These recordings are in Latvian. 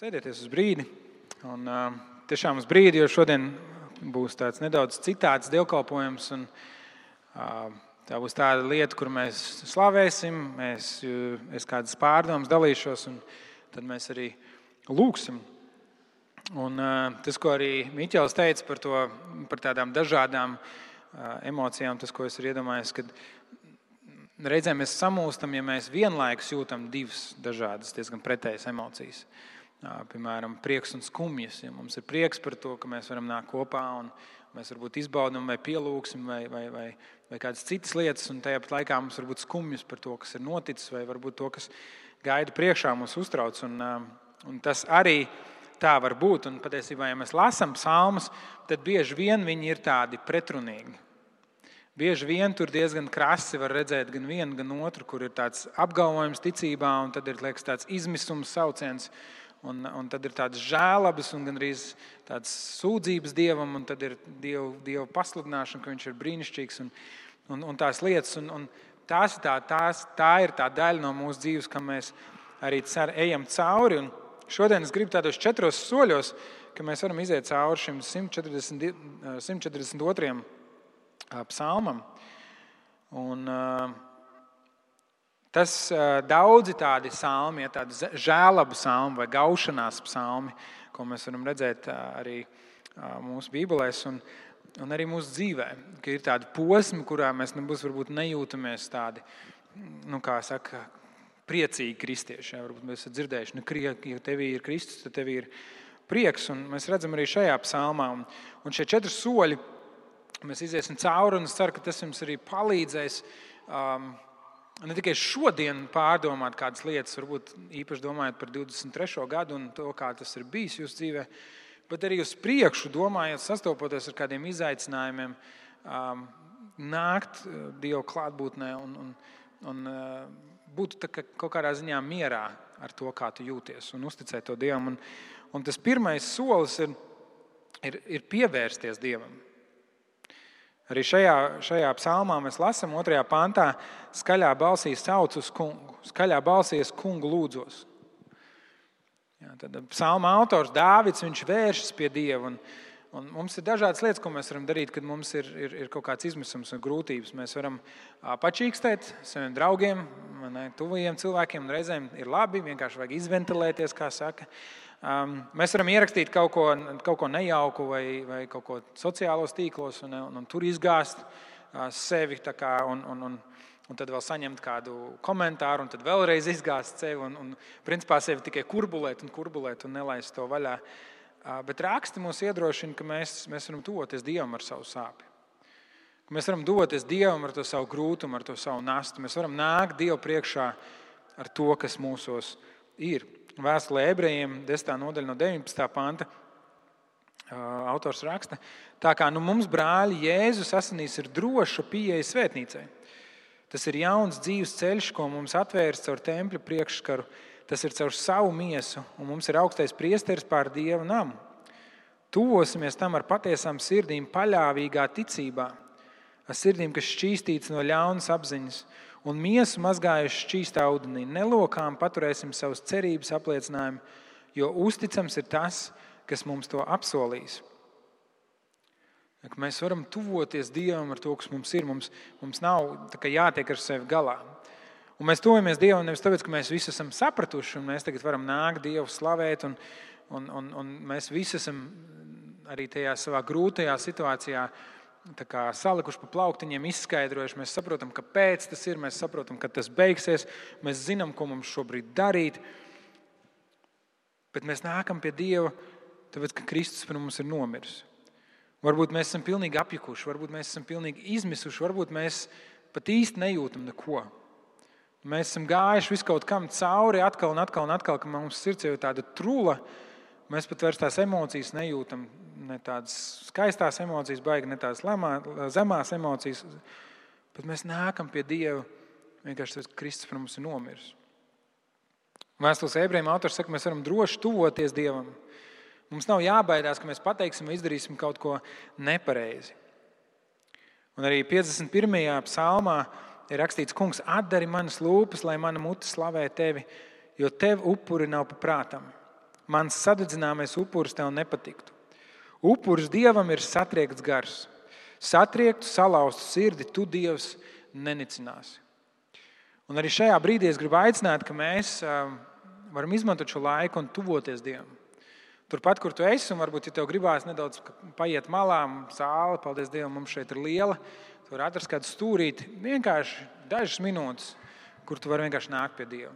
Sēdieties uz brīdi. Un, uh, tiešām uz brīdi, jo šodien būs tāds nedaudz citāds dievkalpojums. Un, uh, tā būs tāda lieta, kur mēs slavēsim, mēs, es kādas pārdomas dalīšos, un tad mēs arī lūgsim. Un, uh, tas, ko arī Miķels teica par, to, par tādām dažādām uh, emocijām, tas, ko es iedomājos, kad reizēm mēs samūstam, ja mēs vienlaikus jūtam divas dažādas, diezgan pretējas emocijas. Piemēram, prieks un skumjas. Ja mums ir prieks par to, ka mēs varam nākt kopā un mēs varbūt izbaudām vai pielūgsim vai, vai, vai, vai kādas citas lietas, un tajā pat laikā mums var būt skumjas par to, kas ir noticis, vai varbūt to, kas gaida priekšā, mūs uztrauc. Un, un tas arī tā var būt. Un patiesībā, ja mēs lasām psalmus, tad bieži vien viņi ir tādi pretrunīgi. Bieži vien tur diezgan krasi var redzēt gan vienu, gan otru, kur ir tāds apgalvojums ticībā, un tad ir liekas, tāds izmisums sauciens. Un, un tad ir tādas žēlabas un gandrīz tādas sūdzības dievam, un tad ir dievu, dievu pasludināšana, ka viņš ir brīnišķīgs un, un, un tās lietas. Un, un tās tā, tās, tā ir tā daļa no mūsu dzīves, kam mēs arī cer, ejam cauri. Un šodien es gribu tādos četros soļos, ka mēs varam iziet cauri šim 140, 142 psalmam. Un, tas daudzi tādi salmi, ja tādi žēlabu salmi vai gaušanās psalmi, ko mēs varam redzēt arī mūsu bībelēs. Un, un arī mūsu dzīvē, ka ir tādi posmi, kurā mēs nebūs, varbūt nejūtamies tādi, nu, kā saka, priecīgi kristieši. Jā, varbūt mēs esam dzirdējuši, nu, ja tev ir Kristus, tad tev ir prieks. Un mēs redzam arī šajā psalmā. Un, un šie četri soļi Mēs iesim cauri, un es ceru, ka tas jums arī palīdzēs. Um, ne tikai šodien pārdomāt kādas lietas, varbūt īpaši domājot par 23. gadu un to, kā tas ir bijis jūsu dzīvē, bet arī uz priekšu, domājot, sastopoties ar kādiem izaicinājumiem, um, nākt uh, Dieva klātbūtnē un, un, un uh, būt kā, kaut kādā ziņā mierā ar to, kā tu jūties un uzticēt to Dievam. Un, un tas pirmais solis ir, ir, ir pievērsties Dievam. Arī šajā, šajā psalmā mēs lasām, otrajā pantā, skaļā balsī sauc uz kungu, skaļā balsī es kungu lūdzos. Jā, tad psalma autors Dāvids vēršas pie Dieva. Un, un mums ir dažādas lietas, ko mēs varam darīt, kad mums ir, ir, ir kaut kāds izmisums un grūtības. Mēs varam pačīkstēt saviem draugiem, ne, tuvajiem cilvēkiem, un reizēm ir labi vienkārši vajag izventilēties, kā saka. Um, mēs varam ierakstīt kaut ko, kaut ko nejauku vai, vai kaut ko sociālos tīklos un, un, un tur izgāzt uh, sevi. Kā, un, un, un, un tad vēl saņemt kādu komentāru, un tad vēlreiz izgāzt sevi. Un, un principā sevi tikai kurbulēt un kurbulēt un nelaist to vaļā. Uh, bet raksti mūs iedrošina, ka mēs, mēs varam tuvoties Dievam ar savu sāpju. Mēs varam doties Dievam ar to savu grūtumu, ar to savu nastu. Mēs varam nākt Dievu priekšā ar to, kas mūsos ir vēstulē ebrejiem, 10. nodaļa no 19. panta. Autors raksta, tā kā nu mums, brāļi, Jēzus asinīs ir droša pieeja svētnīcai. Tas ir jauns dzīves ceļš, ko mums atvērs caur tempļa priekšskaru. Tas ir caur savu miesu, un mums ir augstais priesteris pār dievu namu. Tuvosimies tam ar patiesām sirdīm, paļāvīgā ticībā, ar sirdīm, kas šķīstītas no ļaunas apziņas un miesu mazgājuši šķīstā ūdenī. Nelokām paturēsim savus cerības apliecinājumu, jo uzticams ir tas, kas mums to apsolīs. Mēs varam tuvoties Dievam ar to, kas mums ir. Mums, mums nav jātiek ar sevi galā. Un mēs tuvojamies Dievam nevis tāpēc, ka mēs visi esam sapratuši, un mēs tagad varam nākt Dievu slavēt, un, un, un, un mēs visi esam arī tajā savā grūtajā situācijā salikuši pa plauktiņiem, izskaidrojuši. Mēs saprotam, kāpēc tas ir, mēs saprotam, ka tas beigsies, mēs zinām, ko mums šobrīd darīt. Bet mēs nākam pie Dieva, tāpēc ka Kristus par mums ir nomiris. Varbūt mēs esam pilnīgi apjukuši, varbūt mēs esam pilnīgi izmisuši, varbūt mēs pat īsti nejūtam neko. Mēs esam gājuši visu kaut kam cauri, atkal un atkal, un atkal ka mums sirds jau ir tāda trula. Mēs pat vairs tās emocijas nejūtam, ne tādas skaistās emocijas, baigi ne tādas lemā, zemās emocijas, bet mēs nākam pie Dieva vienkārši ka Kristus par mums ir nomiris. Vēstules ebrejiem autors saka, ka mēs varam droši tuvoties Dievam. Mums nav jābaidās, ka mēs pateiksim vai izdarīsim kaut ko nepareizi. Un arī 51. psalmā ir rakstīts, Kungs, atdari manas lūpas, lai mana mute slavē tevi, jo tev upuri nav paprātam. mans sadedzināmais upuris tev nepatiktu. Upuris dievam ir satriekts gars. Satriektu, salauztu sirdi, tu dievs nenicināsi. Un arī šajā brīdī es gribu aicināt, ka mēs varam izmantot šo laiku un tuvoties Dievam. Turpat, kur tu esi, un varbūt, ja tev gribās nedaudz paiet malā, sāla, paldies Dievam, mums šeit ir liela. Tu vari atrast kādu stūrīti, vienkārši dažas minūtes, kur tu vari vienkārši nākt pie Dieva.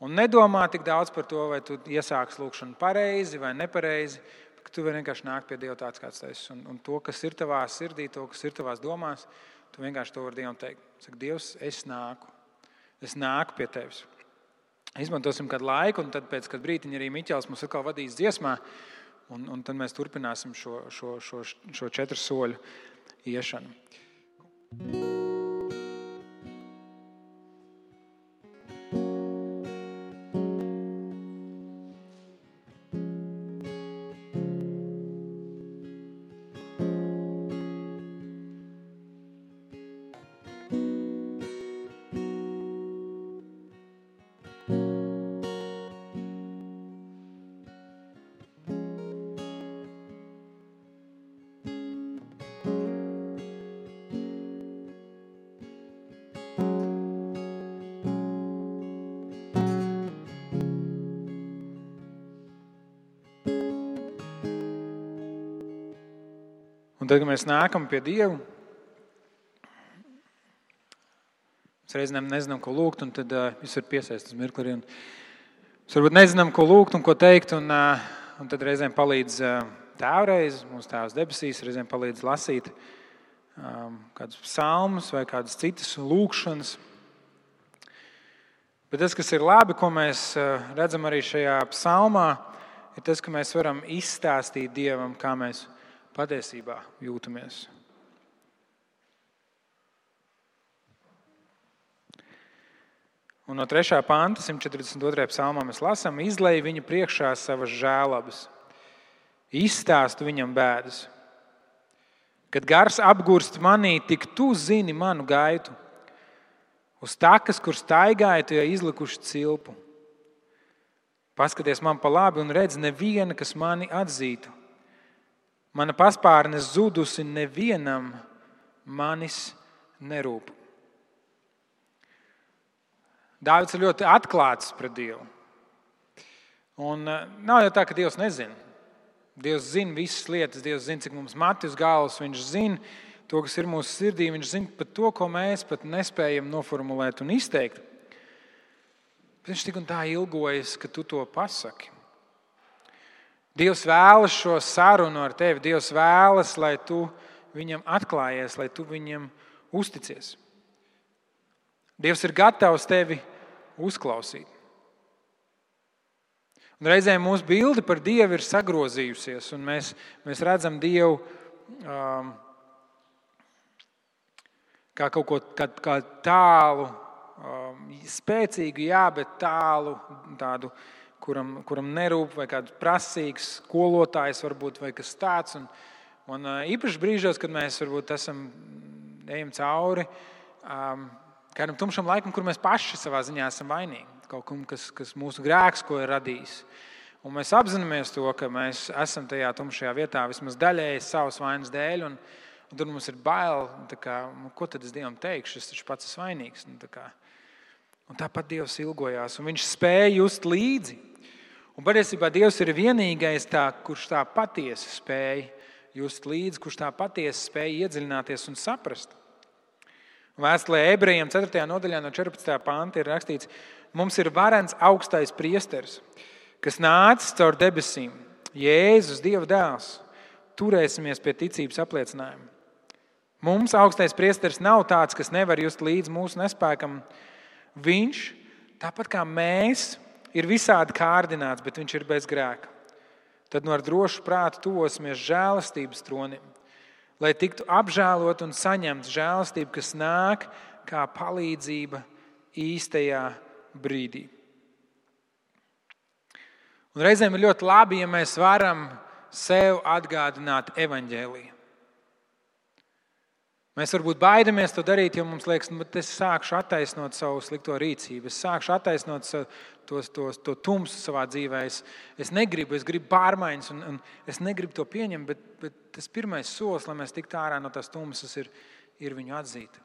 Un nedomā tik daudz par to, vai tu iesāksi lūkšanu pareizi vai nepareizi, ka tu vari vienkārši nākt pie Dieva tāds, kāds tas ir. Un, un to, kas ir tavā sirdī, to, kas ir tavās domās, tu vienkārši to vari Dievam teikt. Saka, Dievs, es nāku, es nāku pie tevis. Izmantosim kādu laiku, un tad pēc kāda brīdiņa arī Miķels mums atkal vadīs dziesmā, un, un tad mēs turpināsim šo, šo, šo, šo četru soļu iešanu. Thank you Un tad, kad mēs nākam pie Dieva, mēs reizēm nezinām, ko lūgt, un tad uh, jūs varat piesaistīt uz mirkli. Mēs varbūt nezinām, ko lūgt un ko teikt, un, uh, un tad reizēm palīdz uh, tēvreiz, mūsu tēvs debesīs, reizēm palīdz lasīt um, kādus psalmus vai kādas citas lūgšanas. Bet tas, kas ir labi, ko mēs redzam arī šajā psalmā, ir tas, ka mēs varam izstāstīt Dievam, kā mēs patiesībā jūtamies. Un no 3. panta, 142. psalmā mēs lasām, izlaiž viņa priekšā savas žēlabas, izstāstu viņam bēdas. Kad gars apgūst manī, tik tu zini manu gaitu. Uz takas, kur staigāju, tie izlikuši cilpu. Paskaties man pa labi un redz, neviena, kas mani atzītu. Mana paspārne zudusi, nevienam manis nerūp. Dāvids ir ļoti atklāts pret Dievu. Un eh, nav jau tā, ka Dievs nezina. Dievs zina visas lietas, Dievs zina, cik mums mati uz galvas, Viņš zina to, kas ir mūsu sirdī, Viņš zina pat to, ko mēs pat nespējam noformulēt un izteikt. Bet viņš tik un tā ilgojas, ka tu to pasaki. Dievs vēlas šo sarunu ar tevi. Dievs vēlas, lai tu viņam atklājies, lai tu viņam uzticies. Dievs ir gatavs tevi uzklausīt. Un reizēm mūsu bilde par Dievu ir sagrozījusies, un mēs, mēs redzam Dievu um, kā kaut ko kā, kā tālu, um, spēcīgu, jā, bet tālu tādu kuram, kuram nerūp, vai kāds prasīgs skolotājs, varbūt, vai kas tāds. Un, un īpaši brīžos, kad mēs varbūt esam ejam cauri um, kādam tumšam laikam, kur mēs paši savā ziņā esam vainīgi. Kaut kam, kas, kas mūsu grēks, ko ir radījis. Un mēs apzināmies to, ka mēs esam tajā tumšajā vietā vismaz daļēji savas vainas dēļ. Un, un tur mums ir bail, kā, nu, ko tad es Dievam teikšu, es taču pats esmu vainīgs. Un, tā kā, un tāpat Dievs ilgojās, un Viņš spēja just līdzi. Un patiesībā Dievs ir vienīgais, tā, kurš tā patiesi spēj just līdzi, kurš tā patiesi spēj iedziļināties un saprast. Vēstulē ebrejiem 4. nodaļā no 14. panta ir rakstīts, mums ir varens augstais priesteris, kas nācis caur debesīm, Jēzus, Dieva dēls. Turēsimies pie ticības apliecinājuma. Mums augstais priesteris nav tāds, kas nevar just līdzi mūsu nespēkam. Viņš, tāpat kā mēs, ir visādi kārdināts, bet viņš ir bez grēka. Tad no ar drošu prātu tuvosimies žēlastības tronim, lai tiktu apžēlot un saņemts žēlastība, kas nāk kā palīdzība īstajā brīdī. Un reizēm ir ļoti labi, ja mēs varam sev atgādināt evaņģēlīju. Mēs varbūt baidamies to darīt, jo mums liekas, ka es sākšu attaisnot savu slikto rīcību, es sākšu attaisnot to, to, to tumsu savā dzīvē. Es, es negribu, es gribu pārmaiņas, un, un es negribu to pieņemt, bet, bet tas pirmais solis, lai mēs tiktu ārā no tās tumsas, ir, ir viņu atzīt.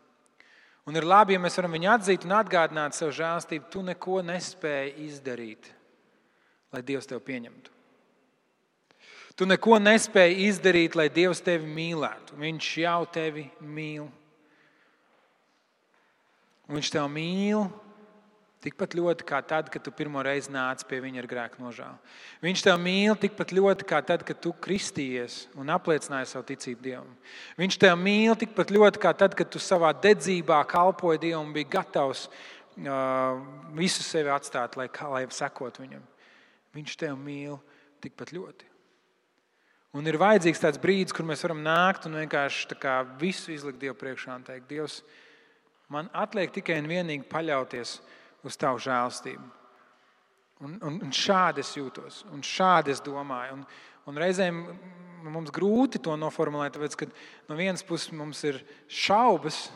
Un ir labi, ja mēs varam viņu atzīt un atgādināt savu žēlstību. Tu neko nespēji izdarīt, lai Dievs tevi pieņemtu. Tu neko nespēji izdarīt, lai Dievs tevi mīlētu. Viņš jau tevi mīl. Viņš tevi mīl tikpat ļoti kā tad, kad tu pirmo reizi nāc pie viņa ar grēku nožēlu. Viņš tevi mīl tikpat ļoti kā tad, kad tu kristījies un apliecināji savu ticību Dievam. Viņš tevi mīl tikpat ļoti kā tad, kad tu savā dedzībā kalpoji Dievam un biji gatavs uh, visu sevi atstāt, lai, lai sekot viņam. Viņš tevi mīl tikpat ļoti. Un ir vajadzīgs tāds brīdis, kur mēs varam nākt un vienkārši visu izlikt Dievu priekšā un teikt, Dievs, man atliek tikai un vienīgi paļauties uz Tavu žēlstību. Un, un, un šādi es jūtos, un šādi es domāju. Un, un reizēm mums grūti to noformulēt, tāpēc, ka no vienas puses mums ir šaubas,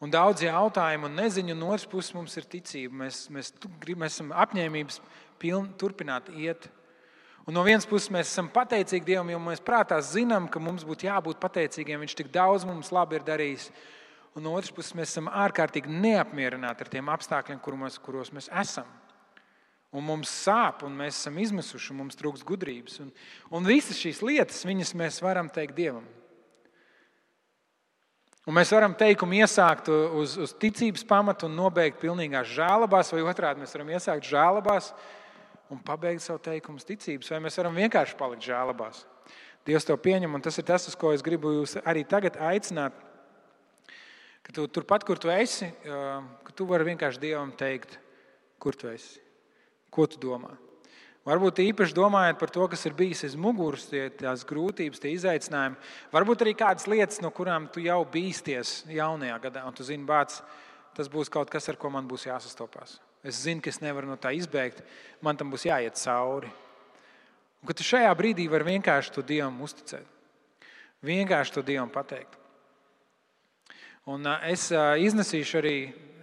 un daudz jautājumu un neziņu, un no otras puses mums ir ticība. Mēs, mēs, mēs esam apņēmības pilni turpināt iet. Un no vienas puses mēs esam pateicīgi Dievam, jo mēs prātā zinām, ka mums būtu jābūt pateicīgiem. Viņš tik daudz mums labi ir darījis. Un no otras puses mēs esam ārkārtīgi neapmierināti ar tiem apstākļiem, kuros, kuros mēs esam. Un mums sāp, un mēs esam izmisuši, un mums trūkst gudrības. Un, un visas šīs lietas, viņas mēs varam teikt Dievam. Un mēs varam teikumu iesākt uz, uz ticības pamata un nobeigt pilnīgās žēlabās, vai otrādi mēs varam iesākt žēlabās, un pabeigt savu teikumu ticības, vai mēs varam vienkārši palikt žēlabās. Dievs to pieņem, un tas ir tas, uz ko es gribu jūs arī tagad aicināt. Ka tu, turpat, kur tu esi, ka tu vari vienkārši Dievam teikt, kur tu esi, ko tu domā. Varbūt īpaši domājot par to, kas ir bijis aiz muguras, tie, tās grūtības, tie izaicinājumi. Varbūt arī kādas lietas, no kurām tu jau bīsties jaunajā gadā, un tu zini, bāc, tas būs kaut kas, ar ko man būs jāsastopās. Es zinu, ka es nevaru no tā izbēgt. Man tam būs jāiet cauri. Un ka tu šajā brīdī vari vienkārši to Dievam uzticēt. Vienkārši to Dievam pateikt. Un es iznesīšu arī,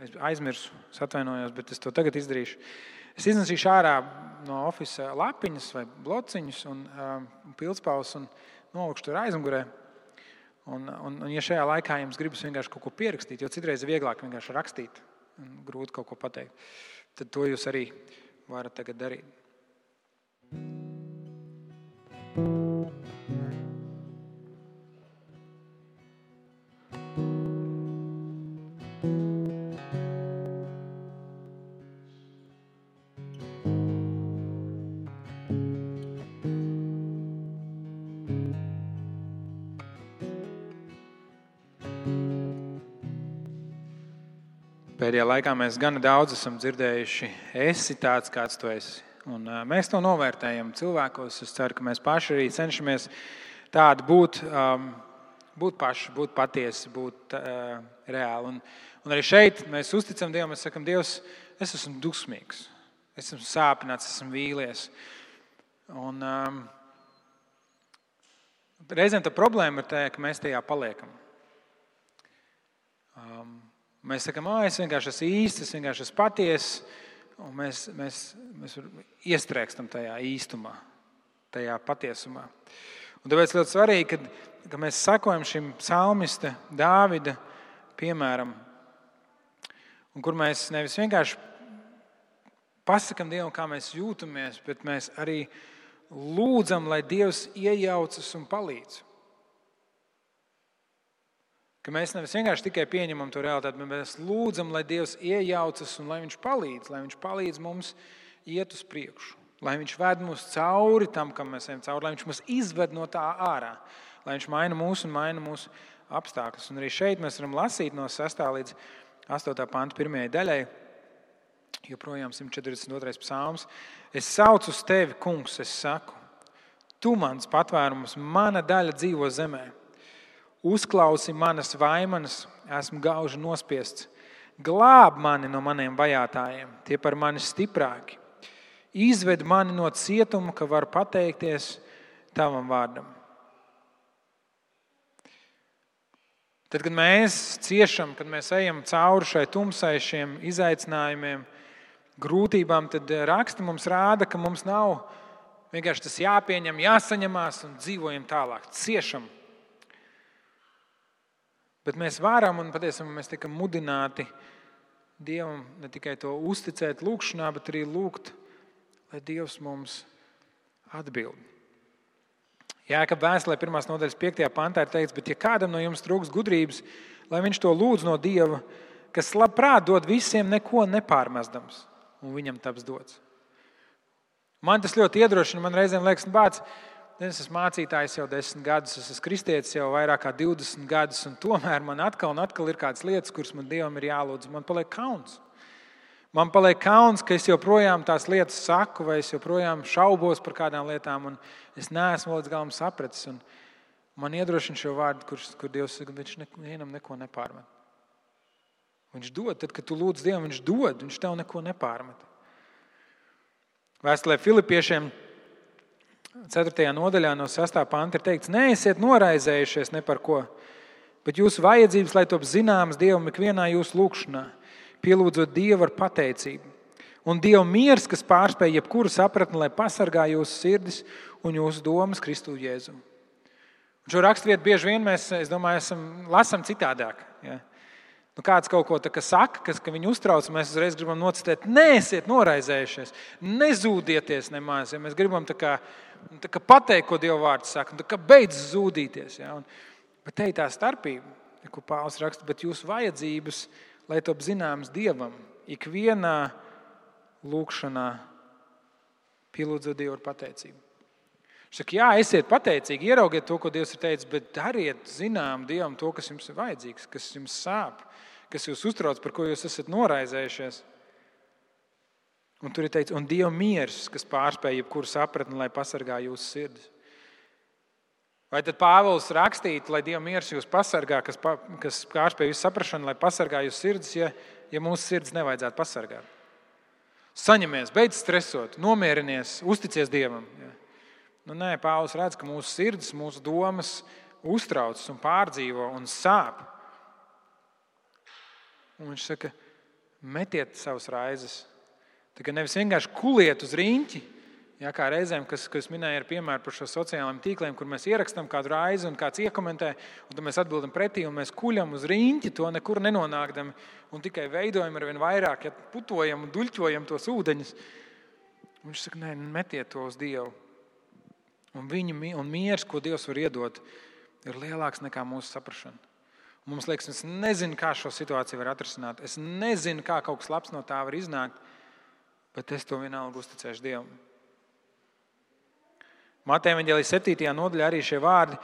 es aizmirsu, es atvainojos, bet es to tagad izdarīšu. Es iznesīšu ārā no oficiāla lapiņas vai blociņus un pildspaules un nolikšu tur aizmugurē. Un, un, un, ja šajā laikā jums gribas vienkārši kaut ko pierakstīt, jo citreiz ir vieglāk vienkārši rakstīt, grūti kaut ko pateikt, tad to jūs arī varat tagad darīt. Pēdējā laikā mēs gana daudz esam dzirdējuši, esi tāds, kāds tu esi. Un, mēs to novērtējam cilvēkos. Es ceru, ka mēs paši arī cenšamies tādi būt, būt paši, būt patiesi, būt reāli. Un, un arī šeit mēs uzticam Dievam, mēs sakam, Dievs, es esmu dusmīgs, es esmu sāpināts, esmu vīlies. Un, um, reizēm tā problēma ir tā, ka mēs tajā paliekam. Um, Mēs sakām, ah, es vienkārši esmu īsts, es vienkārši esmu patiess. Mēs, mēs, mēs iestrēgstam tajā īstumā, tajā patiesumā. Un tāpēc ļoti svarīgi, ka, ka mēs sakojam šim psalmista Dāvida piemēram, un kur mēs nevis vienkārši pasakām Dievam, kā mēs jūtamies, bet mēs arī lūdzam, lai Dievs iejaucas un palīdz. Ka mēs nevis vienkārši tikai pieņemam to realitāti, bet mēs lūdzam, lai Dievs iejaucas un lai Viņš palīdz, lai Viņš palīdz mums iet uz priekšu. Lai Viņš ved mūs cauri tam, kam mēs ejam cauri, lai Viņš mūs izved no tā ārā, lai Viņš maina mūsu un maina mūsu apstākļus. Un arī šeit mēs varam lasīt no 6. līdz 8. pānta pirmajai daļai, joprojām 142. psalms. Es saucu uz tevi, kungs, es saku, tu mans patvērums, mana daļa dzīvo zemē. Uzklausi manas vainas, esmu gauži nospiests. Glāb mani no maniem vajātajiem, tie par mani stiprāki. Izved mani no cietuma, ka var pateikties tavam vārdam. Tad, kad mēs ciešam, kad mēs ejam cauri šai tumsai, šiem izaicinājumiem, grūtībām, tad raksti mums rāda, ka mums nav vienkārši tas jāpieņem, jāsaņemās un dzīvojam tālāk, ciešam. Bet mēs varam un patiesībā mēs tiekam mudināti Dievam ne tikai to uzticēt, lūgšanā, bet arī lūgt, lai Dievs mums atbild. Jā, ka vēstulē pirmās nodaļas 5. pantā ir teikts, bet ja kādam no jums trūks gudrības, lai viņš to lūdz no Dieva, kas labprāt dod visiem neko nepārmestams, un viņam taps dots. Man tas ļoti iedrošina. Man reizēm liekas, bāc, es esmu mācītājs jau desmit gadus, es esmu kristietis jau vairāk kā 20 gadus, un tomēr man atkal un atkal ir kādas lietas, kuras man Dievam ir jālūdz. Man paliek kauns. Man paliek kauns, ka es joprojām tās lietas saku, vai es joprojām šaubos par kādām lietām, un es neesmu līdz galam sapratis. Un man iedrošina šo vārdu, kurš, kur Dievs saka, viņš nevienam neko nepārmet. Viņš dod, tad, kad tu lūdz Dievu, viņš dod, viņš tev neko nepārmet. Vēstulē Filipiešiem 4. nodaļā no 6. panta ir teikts, neesiet noraizējušies ne par ko, bet jūsu vajadzības, lai top zināmas Dievam ikvienā jūsu lūgšanā pielūdzot Dievu ar pateicību. Un Dieva miers, kas pārspēj jebkuru sapratni, lai pasargā jūsu sirdis un jūsu domas Kristu Jēzu. Un šo raksturvietu bieži vien mēs, domāju, esam, lasām citādāk. Ja? Nu, kāds kaut ko tādu saka, kas ka viņu uztrauc, mēs uzreiz gribam nocitēt, neesiet noraizējušies, nezūdieties nemaz. Ja mēs gribam kā pateikt, ko Dieva vārds saka, kā beidz zudīties. Ja? Un, bet te ir tā starpība, ko Pāvils raksta, bet jūsu vajadzības lai top zināms Dievam, ikvienā lūkšanā pielūdzot Dievu ar pateicību. Viņš saka, jā, esiet pateicīgi, ieraugiet to, ko Dievs ir teicis, bet dariet zinām Dievam to, kas jums ir vajadzīgs, kas jums sāp, kas jūs uztrauc, par ko jūs esat noraizējušies. Un tur ir teikts, un Dieva miers, kas pārspēj jebkuru sapratni, lai pasargā jūsu sirdis. Vai tad Pāvils rakstītu, lai Dieva miers jūs pasargā, kas, pa, kas pārspēj jūsu saprāšanu, lai pasargā jūsu sirdis, ja, ja mūsu sirds nevajadzētu pasargāt? Saņemies, beidz stresot, nomierinies, uzticies Dievam. Ja. Nu, nē, Pāvils redz, ka mūsu sirds, mūsu domas uztrauc un pārdzīvo un sāp. Un viņš saka, metiet savus raizes. Kā nevis vienkārši kuliet uz rīņķi, Ja, kā reizēm, kas, kas minēja, ir piemēri par šo sociālajiem tīkliem, kur mēs ierakstām kādu raizi un kāds iekomentē, un tad mēs atbildam pretī, un mēs kuļam uz rīņķi, to nekur nenonākdami, un tikai veidojam ar vien vairāk, ja putojam un duļķojam tos ūdeņus. Un viņš saka, nē, metiet to uz Dievu. Un viņa un miers, ko Dievs var iedot, ir lielāks nekā mūsu saprāšana. Mums liekas, es nezinu, kā šo situāciju var atrisināt. Es nezinu, kā kaut kas labs no tā var iznākt, bet es to vienalga uzticēšu Dievam. Mateja Vangelijas 7. nodaļā arī šie vārdi: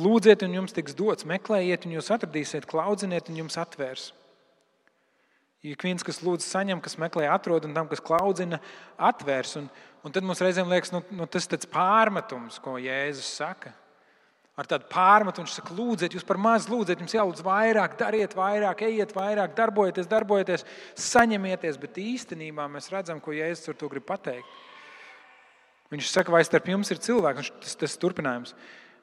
Lūdziet, un jums tiks dots, meklējiet, un jūs atradīsiet, klaudziniet, un jums atvērs. Ik viens, kas lūdz, saņem, kas meklē, atrod, un tam, kas klaudzina, atvērs. Un, un tad mums reizēm liekas, nu, nu, tas ir pārmetums, ko Jēzus saka. Ar tādu pārmetumu viņš saka, lūdziet, jūs par maz lūdziet, jums jālūdz vairāk, dariet vairāk, ejiet vairāk, darbojieties, darbojieties, saņemieties. Bet īstenībā mēs redzam, ko Jēzus ar to grib pateikt. Viņš saka, vai starp jums ir cilvēks, tas, tas turpinājums.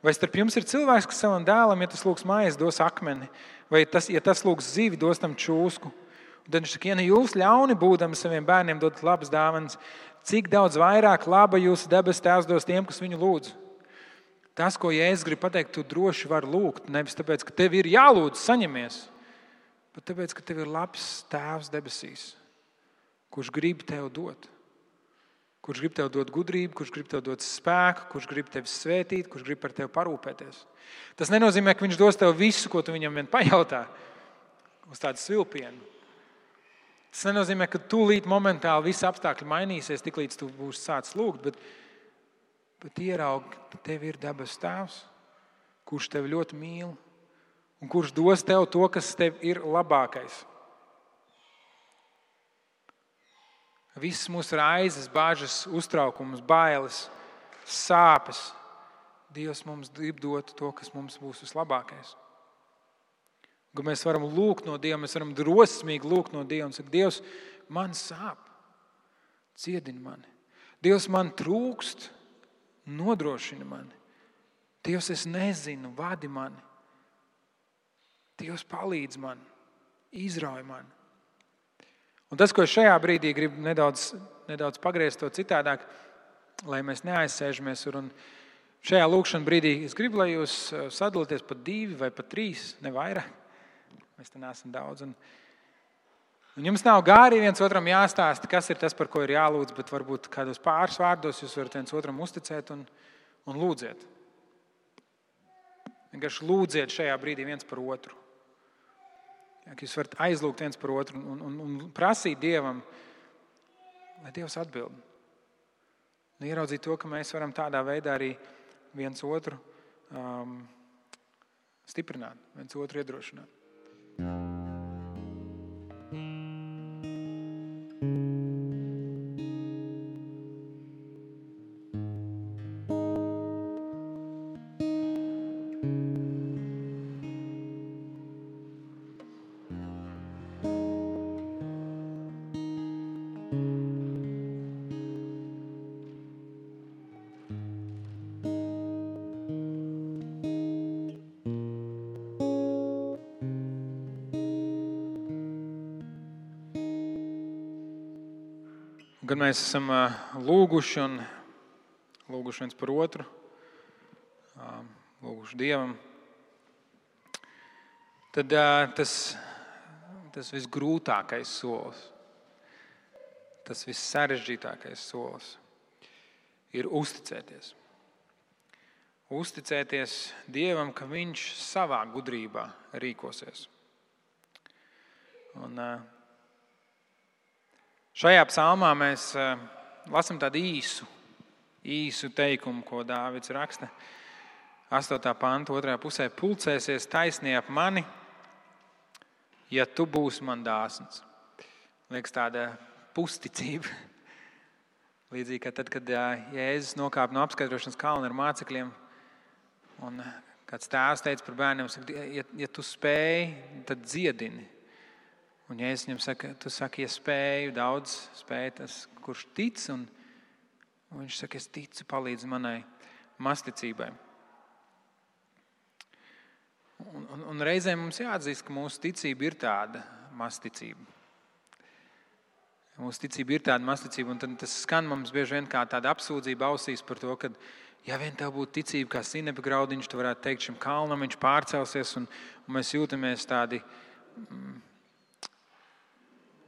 Vai starp jums ir cilvēks, kas savam dēlam, ja tas lūgs mājas, dos akmeni, vai tas, ja tas lūgs zivi, dos tam čūsku? Un tad viņš saka, ja ne jūs ļauni būdami saviem bērniem dodat labas dāvanas, cik daudz vairāk laba jūsu debes tēvs dos tiem, kas viņu lūdz? Tas, ko Jēzus grib pateikt, tu droši vari lūgt. Nevis tāpēc, ka tev ir jālūdz, saņemies, bet tāpēc, ka tev ir labs tēvs debesīs, kurš grib tev dot kurš grib tev dot gudrību, kurš grib tev dot spēku, kurš grib tevi svētīt, kurš grib par tevi parūpēties. Tas nenozīmē, ka viņš dos tev visu, ko tu viņam vien pajautā, uz tādu svilpienu. Tas nenozīmē, ka tūlīt momentāli visi apstākļi mainīsies, tiklīdz tu būsi sācis lūgt, bet, bet ieraugi, ka tev ir dabas tēvs, kurš tevi ļoti mīl un kurš dos tev to, kas tev ir labākais. Visas mūsu raizes, bažas, uztraukums, bailes, sāpes. Dievs mums grib dot to, kas mums būs vislabākais. Ka mēs varam lūgt no Dieva, mēs varam drosmīgi lūgt no Dieva un teikt, Dievs, man sāp, ciedini mani. Dievs man trūkst, nodrošina mani. Dievs, es nezinu, vadi mani. Dievs palīdz man, izrauj man. Un tas, ko es šajā brīdī gribu nedaudz, nedaudz pagriezt to citādāk, lai mēs neaizsēžamies. Un šajā lūkšanā brīdī es gribu, lai jūs uh, sadalāties pa divi vai pa trīs, ne vairāk. Mēs te neesam daudz. Un, un jums nav gāri viens otram jāstāsta, kas ir tas, par ko ir jālūdz, bet varbūt kādos pāris vārdos jūs varat viens otram uzticēt un, un lūdziet. Vienkārši lūdziet šajā brīdī viens par otru. Ja, jūs varat aizlūgt viens par otru un, un, un prasīt Dievam, lai Dievs atbild. Un ieraudzīt to, ka mēs varam tādā veidā arī viens otru um, stiprināt, viens otru iedrošināt. Kad mēs esam lūguši un lūguši viens par otru, lūguši Dievam, tad tas, tas visgrūtākais solis, tas vissarežģītākais solis ir uzticēties. Uzticēties Dievam, ka Viņš savā gudrībā rīkosies. Un, Šajā psalmā mēs eh, lasām tādu īsu, īsu teikumu, ko Dārvids raksta. 8. panta otrajā pusē - pulcēsies taisnība ap mani, ja tu būsi man dāsns. Liekas, tāda pusticība. Līdzīgi kā tad, kad Jēzus nokāpa no apskatīšanas kalna ar mācekļiem, un kāds tēvs teica par bērniem, ja, ja tu spēj, tad dziedini. Un, es viņam saku, tu saki, ja spēju, daudz spēju tas, kurš tic, un, un viņš saka, es ticu, palīdz manai masticībai. Un, un, un reizēm mums jāatzīst, ka mūsu ticība ir tāda masticība. Mūsu ticība ir tāda masticība, un tas skan mums bieži vien kā tāda apsūdzība ausīs par to, ka, ja vien tev būtu ticība kā sinepa graudiņš, tu varētu teikt šim kalnam, viņš pārcelsies, un, un mēs jūtamies tādi. Mm,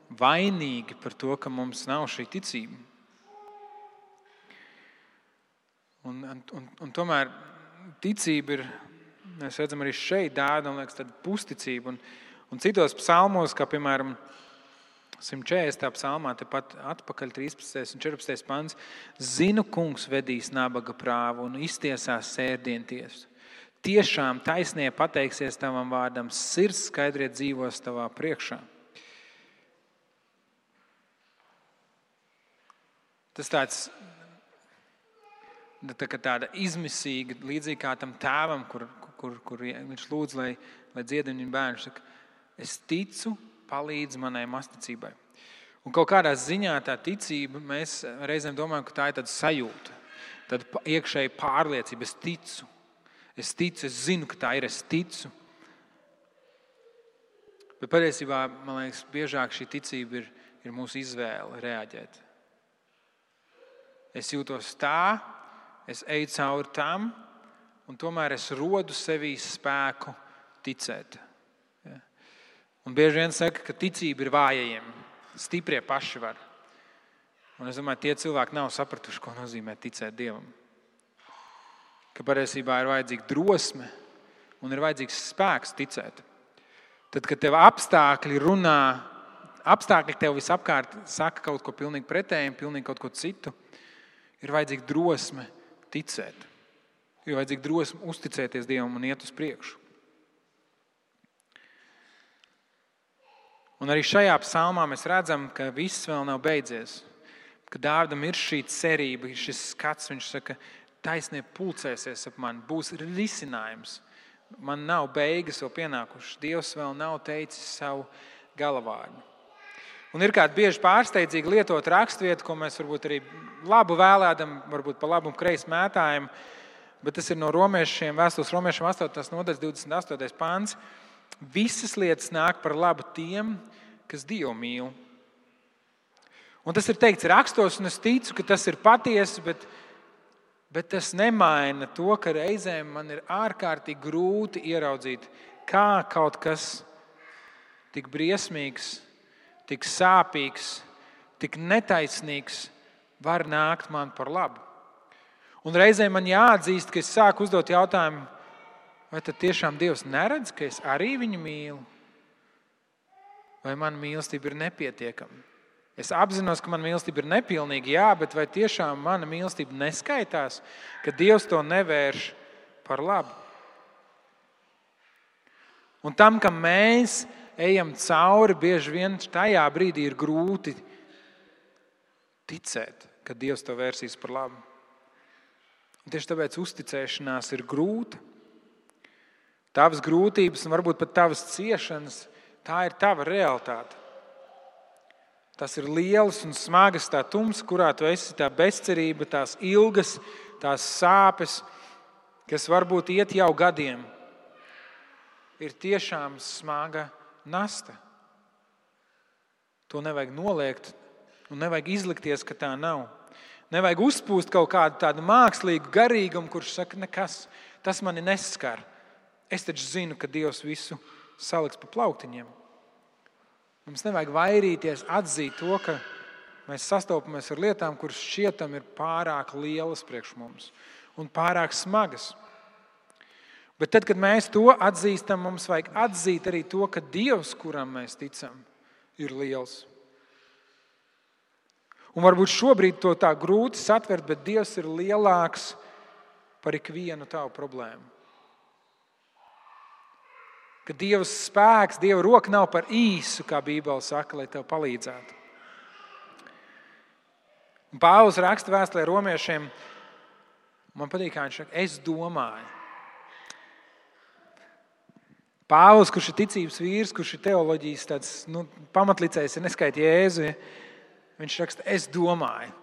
vainīgi par to, ka mums nav šī ticība. Un, un, un tomēr ticība ir, mēs redzam, arī šeit dāda liekas, tāda pusticība. Un, un citos psalmos, kā piemēram 140. psalmā, tepat atpakaļ 13. un 14. pants, zinu, kungs vedīs nabaga prāvu un iztiesās sērdienties. Tiešām taisnība pateiksies tavam vārdam, sirds skaidriet dzīvos tavā priekšā. Tas tāds tā tāda izmisīga, līdzīga kā tam tēvam, kur, kur, kur viņš lūdz, lai, lai dziedina viņa bērnu. Saka, es ticu, palīdz manai masticībai. Un kaut kādā ziņā tā ticība, mēs reizēm domājam, ka tā ir tāda sajūta, tāda iekšēja pārliecība. Es ticu, es ticu, es zinu, ka tā ir, es ticu. Bet patiesībā, man liekas, biežāk šī ticība ir, ir mūsu izvēle reaģēt. Es jūtos tā, es eju cauri tam, un tomēr es rodu sevī spēku ticēt. Ja? Un bieži vien saka, ka ticība ir vājajiem, stiprie paši var. Un es domāju, tie cilvēki nav sapratuši, ko nozīmē ticēt Dievam. Ka patiesībā ir vajadzīga drosme un ir vajadzīgs spēks ticēt. Tad, kad tev apstākļi runā, apstākļi tev visapkārt saka kaut ko pilnīgi pretēju, pilnīgi kaut ko citu, ir vajadzīga drosme ticēt. Ir vajadzīga drosme uzticēties Dievam un iet uz priekšu. Un arī šajā psalmā mēs redzam, ka viss vēl nav beidzies. Ka Dāvidam ir šī cerība, šis skats, viņš saka, taisnība pulcēsies ap mani, būs risinājums. Man nav beigas vēl pienākušas. Dievs vēl nav teicis savu galavārdu. Un ir kāda bieži pārsteidzīga lietot raksturvieta, ko mēs varbūt arī labu vēlētam, varbūt pa labu un kreisi mētājam. Bet tas ir no romiešiem, vēstules romiešiem 8. nodaļas 28. pāns. visas lietas nāk par labu tiem, kas Dievu mīl. Un tas ir teikts rakstos, un es ticu, ka tas ir patiesi, bet, bet tas nemaina to, ka reizēm man ir ārkārtīgi grūti ieraudzīt, kā kaut kas tik briesmīgs, tik sāpīgs, tik netaisnīgs var nākt man par labu. Un reizēm man jāatzīst, ka es sāku uzdot jautājumu, vai tad tiešām Dievs neredz, ka es arī viņu mīlu? Vai mana mīlestība ir nepietiekama? Es apzinos, ka mana mīlestība ir nepilnīga, jā, bet vai tiešām mana mīlestība neskaitās, ka Dievs to nevērš par labu? Un tam, ka mēs ejam cauri, bieži vien tajā brīdī ir grūti ticēt, ka Dievs to vērsīs par labu. Un tieši tāpēc uzticēšanās ir grūta. Tavas grūtības un varbūt pat tavas ciešanas, tā ir tava realitāte. Tas ir liels un smags, tā tums, kurā tu esi, tā bezcerība, tās ilgas, tās sāpes, kas varbūt iet jau gadiem, ir tiešām smaga nasta. To nevajag noliegt, un nevajag izlikties, ka tā nav. Nevajag uzpūst kaut kādu tādu mākslīgu garīgumu, kurš saka, nekas, tas mani neskar. Es taču zinu, ka Dievs visu saliks pa plauktiņiem. Mums nevajag vairīties, atzīt to, ka mēs sastopamies ar lietām, kuras šķietam ir pārāk lielas priekš mums un pārāk smagas. Bet tad, kad mēs to atzīstam, mums vajag atzīt arī to, ka Dievs, kuram mēs ticam, ir liels. Un varbūt šobrīd to tā grūti satvert, bet Dievs ir lielāks par ikvienu tavu problēmu. Ka Dieva spēks, Dieva roka nav par īsu, kā Bībele saka, lai tev palīdzētu. Pāvils raksta vēstulē romiešiem, man patīk, kā viņš saka, es domāju. Pāvils, kurš ir ticības vīrs, kurš ir teoloģijas tāds, nu, pamatlicējs, ir neskaidrs Jēzu. Ja? Viņš raksta, es domāju.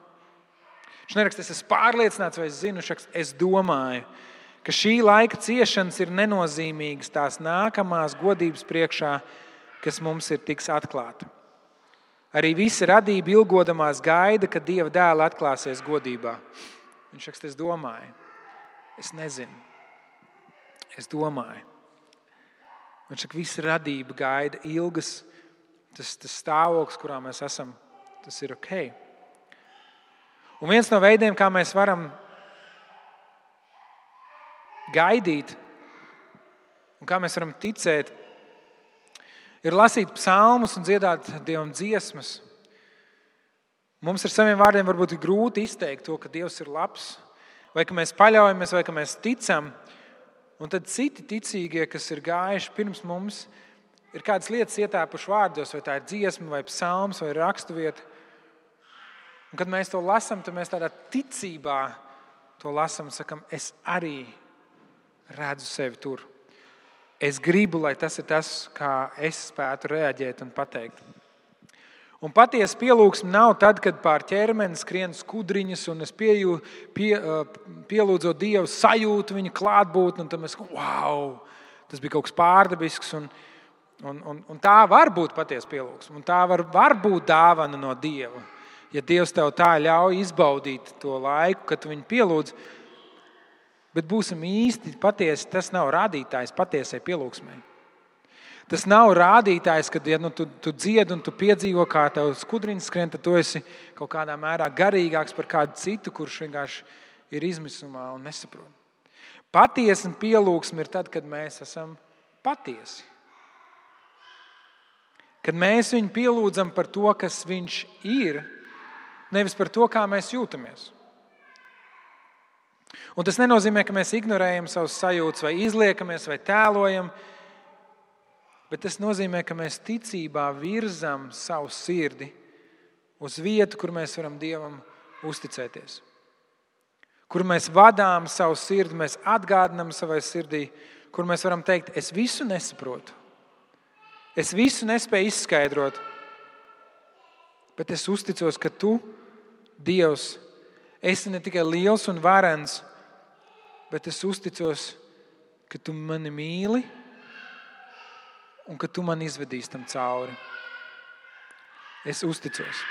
Viņš neraksta, es esmu pārliecināts, vai es zinu, viņš raksta, es domāju ka šī laika ciešanas ir nenozīmīgas tās nākamās godības priekšā, kas mums ir tiks atklāta. Arī visa radība ilgodamās gaida, kad Dieva dēla atklāsies godībā. Viņš saka, es domāju, es nezinu, es domāju. Viņš saka, visa radība gaida ilgas, tas, tas stāvoklis, kurā mēs esam, tas ir ok. Un viens no veidiem, kā mēs varam gaidīt un kā mēs varam ticēt, ir lasīt psalmus un dziedāt Dievam dziesmas. Mums ar saviem vārdiem varbūt ir grūti izteikt to, ka Dievs ir labs, vai ka mēs paļaujamies, vai ka mēs ticam. Un tad citi ticīgie, kas ir gājuši pirms mums, ir kādas lietas ietēpuši vārdos, vai tā ir dziesma, vai psalms, vai raksturvieta. Un kad mēs to lasām, tad mēs tādā ticībā to lasām un sakam, es arī redzu sevi tur. Es gribu, lai tas ir tas, kā es spētu reaģēt un pateikt. Un patiesa pielūgsme nav tad, kad pār ķermeni skrien skudriņas, un es piejū, pie, pielūdzu Dievu, sajūtu viņa klātbūtni, un tam es wow, tas bija kaut kas pārdabisks. Un, un, un, un tā var būt patiesa pielūgsme, un tā var, var būt dāvana no Dieva. Ja Dievs tev tā ļauj izbaudīt to laiku, kad viņu pielūdz, Bet būsim īsti patiesi, tas nav rādītājs patiesai pielūgsmai. Tas nav rādītājs, kad ja, nu, tu, tu dziedi un tu piedzīvo, kā tev skudriņš skrien, tad tu esi kaut kādā mērā garīgāks par kādu citu, kurš vienkārši ir izmisumā un nesaprot. Patiesa pielūgsme ir tad, kad mēs esam patiesi. Kad mēs viņu pielūdzam par to, kas viņš ir, nevis par to, kā mēs jūtamies. Un tas nenozīmē, ka mēs ignorējam savus sajūtas, vai izliekamies, vai tēlojam, bet tas nozīmē, ka mēs ticībā virzam savu sirdi uz vietu, kur mēs varam Dievam uzticēties. Kur mēs vadām savu sirdi, mēs atgādinām savai sirdī, kur mēs varam teikt, es visu nesaprotu. Es visu nespēju izskaidrot, bet es uzticos, ka tu, Dievs, esi ne tikai liels un varens, bet es uzticos, ka tu mani mīli un ka tu man izvedīsi tam cauri. Es uzticos.